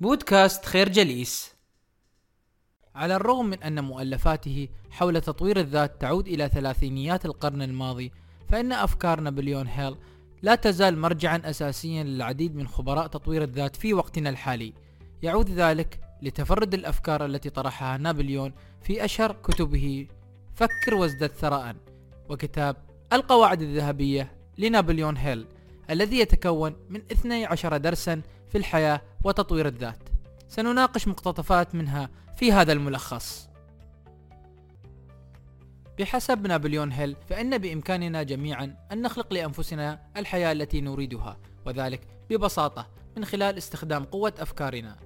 بودكاست خير جليس. على الرغم من أن مؤلفاته حول تطوير الذات تعود إلى ثلاثينيات القرن الماضي فإن أفكار نابليون هيل لا تزال مرجعا أساسيا للعديد من خبراء تطوير الذات في وقتنا الحالي. يعود ذلك لتفرد الأفكار التي طرحها نابليون في أشهر كتبه فكر وازدد ثراء وكتاب القواعد الذهبية لنابليون هيل الذي يتكون من 12 درسا في الحياة وتطوير الذات. سنناقش مقتطفات منها في هذا الملخص. بحسب نابليون هيل فإن بإمكاننا جميعا أن نخلق لأنفسنا الحياة التي نريدها وذلك ببساطة من خلال استخدام قوة أفكارنا.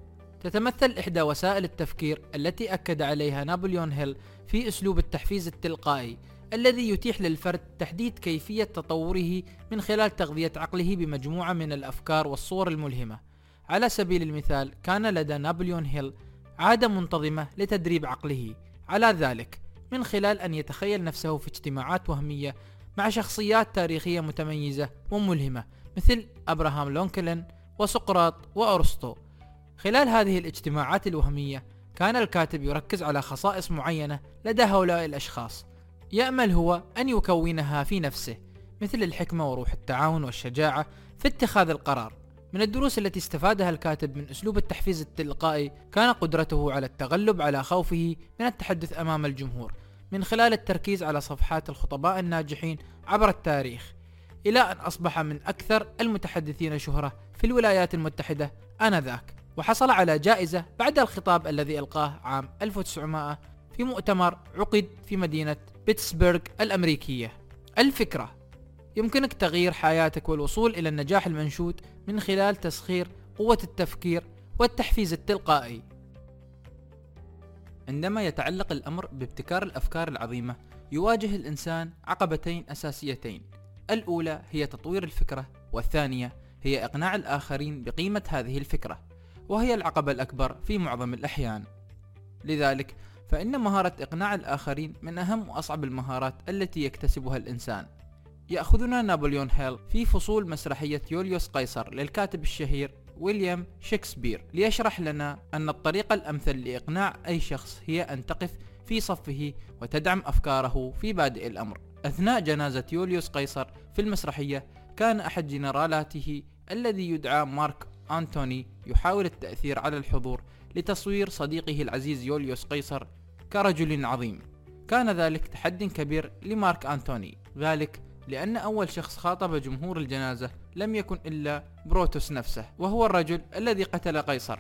تتمثل إحدى وسائل التفكير التي أكد عليها نابليون هيل في أسلوب التحفيز التلقائي الذي يتيح للفرد تحديد كيفية تطوره من خلال تغذية عقله بمجموعة من الأفكار والصور الملهمة. على سبيل المثال كان لدى نابليون هيل عادة منتظمة لتدريب عقله. على ذلك من خلال أن يتخيل نفسه في اجتماعات وهمية مع شخصيات تاريخية متميزة وملهمة مثل أبراهام لونكلن وسقراط وأرسطو. خلال هذه الاجتماعات الوهمية كان الكاتب يركز على خصائص معينة لدى هؤلاء الأشخاص. يأمل هو أن يكونها في نفسه مثل الحكمة وروح التعاون والشجاعة في اتخاذ القرار. من الدروس التي استفادها الكاتب من أسلوب التحفيز التلقائي كان قدرته على التغلب على خوفه من التحدث أمام الجمهور من خلال التركيز على صفحات الخطباء الناجحين عبر التاريخ إلى أن أصبح من أكثر المتحدثين شهرة في الولايات المتحدة آنذاك. وحصل على جائزة بعد الخطاب الذي ألقاه عام 1900 في مؤتمر عقد في مدينة بيتسبرغ الأمريكية. الفكرة يمكنك تغيير حياتك والوصول إلى النجاح المنشود من خلال تسخير قوة التفكير والتحفيز التلقائي. عندما يتعلق الأمر بابتكار الأفكار العظيمة يواجه الإنسان عقبتين أساسيتين. الأولى هي تطوير الفكرة والثانية هي إقناع الآخرين بقيمة هذه الفكرة وهي العقبة الأكبر في معظم الأحيان. لذلك فإن مهارة إقناع الآخرين من أهم وأصعب المهارات التي يكتسبها الإنسان. يأخذنا نابليون هيل في فصول مسرحية يوليوس قيصر للكاتب الشهير ويليام شكسبير ليشرح لنا أن الطريقة الأمثل لإقناع أي شخص هي أن تقف في صفه وتدعم أفكاره في بادئ الأمر. أثناء جنازة يوليوس قيصر في المسرحية كان أحد جنرالاته الذي يدعى مارك أنتوني يحاول التأثير على الحضور لتصوير صديقه العزيز يوليوس قيصر كرجل عظيم. كان ذلك تحد كبير لمارك أنتوني. ذلك لأن أول شخص خاطب جمهور الجنازة لم يكن إلا بروتوس نفسه وهو الرجل الذي قتل قيصر.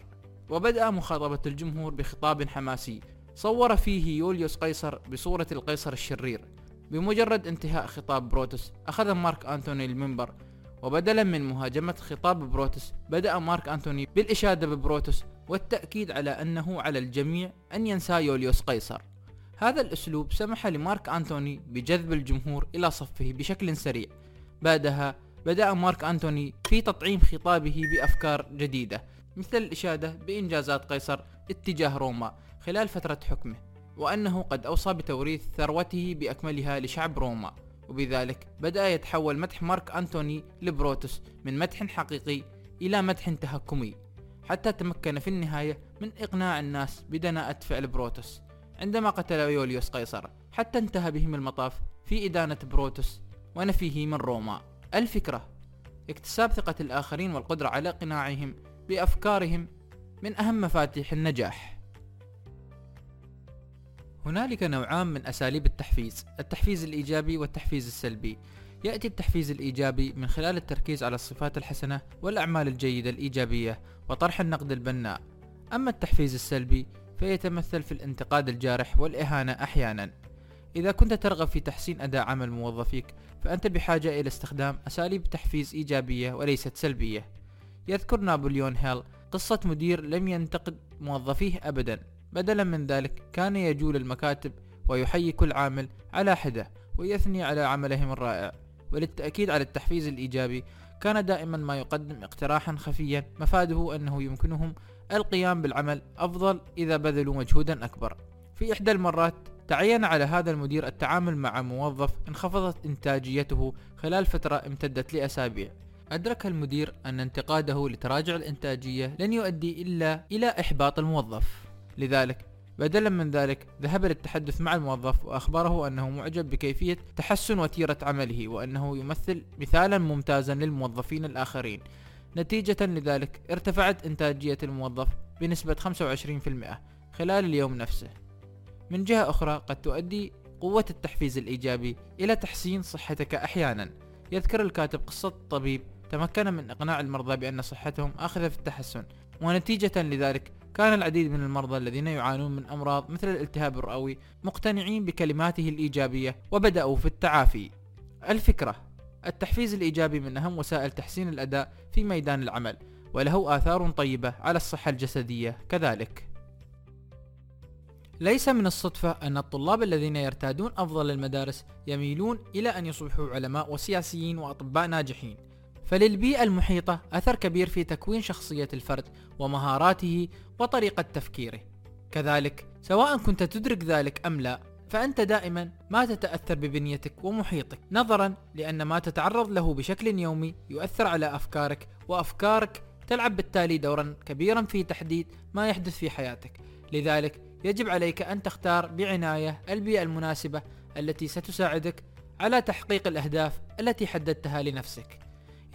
وبدأ مخاطبة الجمهور بخطاب حماسي. صور فيه يوليوس قيصر بصورة القيصر الشرير. بمجرد انتهاء خطاب بروتوس أخذ مارك أنتوني المنبر. وبدلا من مهاجمة خطاب بروتوس بدأ مارك أنتوني بالإشادة ببروتوس والتأكيد على أنه على الجميع أن ينسى يوليوس قيصر. هذا الأسلوب سمح لمارك أنتوني بجذب الجمهور إلى صفه بشكل سريع. بعدها بدأ مارك أنتوني في تطعيم خطابه بأفكار جديدة مثل الإشادة بإنجازات قيصر اتجاه روما خلال فترة حكمه وأنه قد أوصى بتوريث ثروته بأكملها لشعب روما. وبذلك بدأ يتحول مدح مارك أنتوني لبروتوس من مدح حقيقي إلى مدح تهكمي حتى تمكن في النهاية من إقناع الناس بدناءة فعل بروتوس. عندما قتل يوليوس قيصر حتى انتهى بهم المطاف في إدانة بروتوس ونفيه من روما. الفكرة اكتساب ثقة الآخرين والقدرة على إقناعهم بأفكارهم من أهم مفاتيح النجاح. هنالك نوعان من أساليب التحفيز التحفيز الإيجابي والتحفيز السلبي. يأتي التحفيز الإيجابي من خلال التركيز على الصفات الحسنة والأعمال الجيدة الإيجابية وطرح النقد البناء. أما التحفيز السلبي فيتمثل في الانتقاد الجارح والإهانة أحيانا. إذا كنت ترغب في تحسين أداء عمل موظفيك فأنت بحاجة إلى استخدام أساليب تحفيز إيجابية وليست سلبية. يذكر نابليون هيل قصة مدير لم ينتقد موظفيه أبدا. بدلا من ذلك كان يجول المكاتب ويحيي كل عامل على حدة ويثني على عملهم الرائع. وللتأكيد على التحفيز الإيجابي كان دائما ما يقدم اقتراحا خفيا مفاده أنه يمكنهم القيام بالعمل أفضل إذا بذلوا مجهودا أكبر. في إحدى المرات تعين على هذا المدير التعامل مع موظف انخفضت إنتاجيته خلال فترة امتدت لأسابيع. أدرك المدير أن انتقاده لتراجع الإنتاجية لن يؤدي إلا إلى إحباط الموظف. لذلك بدلا من ذلك ذهب للتحدث مع الموظف وأخبره أنه معجب بكيفية تحسن وتيرة عمله وأنه يمثل مثالا ممتازا للموظفين الآخرين. نتيجة لذلك ارتفعت إنتاجية الموظف بنسبة 25% خلال اليوم نفسه. من جهة أخرى قد تؤدي قوة التحفيز الإيجابي إلى تحسين صحتك أحيانا. يذكر الكاتب قصة طبيب تمكن من إقناع المرضى بأن صحتهم آخذة في التحسن ونتيجة لذلك كان العديد من المرضى الذين يعانون من أمراض مثل الالتهاب الرئوي مقتنعين بكلماته الإيجابية وبدأوا في التعافي. الفكرة التحفيز الإيجابي من أهم وسائل تحسين الأداء في ميدان العمل وله آثار طيبة على الصحة الجسدية كذلك. ليس من الصدفة أن الطلاب الذين يرتادون أفضل المدارس يميلون إلى أن يصبحوا علماء وسياسيين وأطباء ناجحين. فللبيئة المحيطة أثر كبير في تكوين شخصية الفرد ومهاراته وطريقة تفكيره. كذلك سواء كنت تدرك ذلك أم لا فأنت دائما ما تتأثر ببنيتك ومحيطك نظرا لأن ما تتعرض له بشكل يومي يؤثر على أفكارك وأفكارك تلعب بالتالي دورا كبيرا في تحديد ما يحدث في حياتك. لذلك يجب عليك أن تختار بعناية البيئة المناسبة التي ستساعدك على تحقيق الأهداف التي حددتها لنفسك.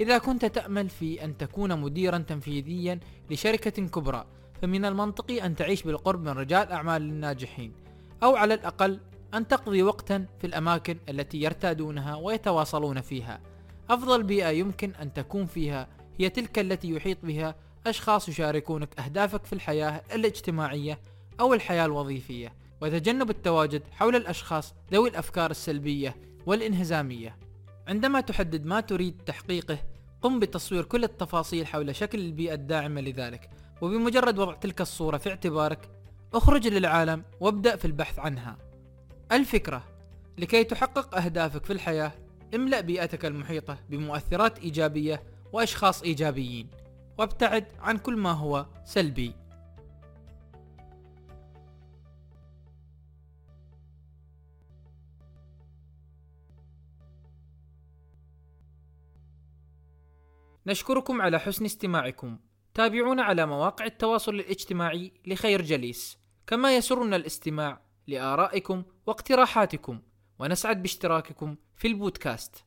إذا كنت تأمل في أن تكون مديرا تنفيذيا لشركة كبرى فمن المنطقي أن تعيش بالقرب من رجال أعمال الناجحين. أو على الأقل أن تقضي وقتا في الأماكن التي يرتادونها ويتواصلون فيها. أفضل بيئة يمكن أن تكون فيها هي تلك التي يحيط بها أشخاص يشاركونك أهدافك في الحياة الاجتماعية أو الحياة الوظيفية. وتجنب التواجد حول الأشخاص ذوي الأفكار السلبية والإنهزامية. عندما تحدد ما تريد تحقيقه قم بتصوير كل التفاصيل حول شكل البيئة الداعمة لذلك. وبمجرد وضع تلك الصورة في اعتبارك اخرج للعالم وابدأ في البحث عنها. الفكرة لكي تحقق أهدافك في الحياة املأ بيئتك المحيطة بمؤثرات إيجابية وأشخاص إيجابيين وابتعد عن كل ما هو سلبي. نشكركم على حسن استماعكم. تابعونا على مواقع التواصل الاجتماعي لخير جليس. كما يسرنا الاستماع لآرائكم واقتراحاتكم ونسعد باشتراككم في البودكاست.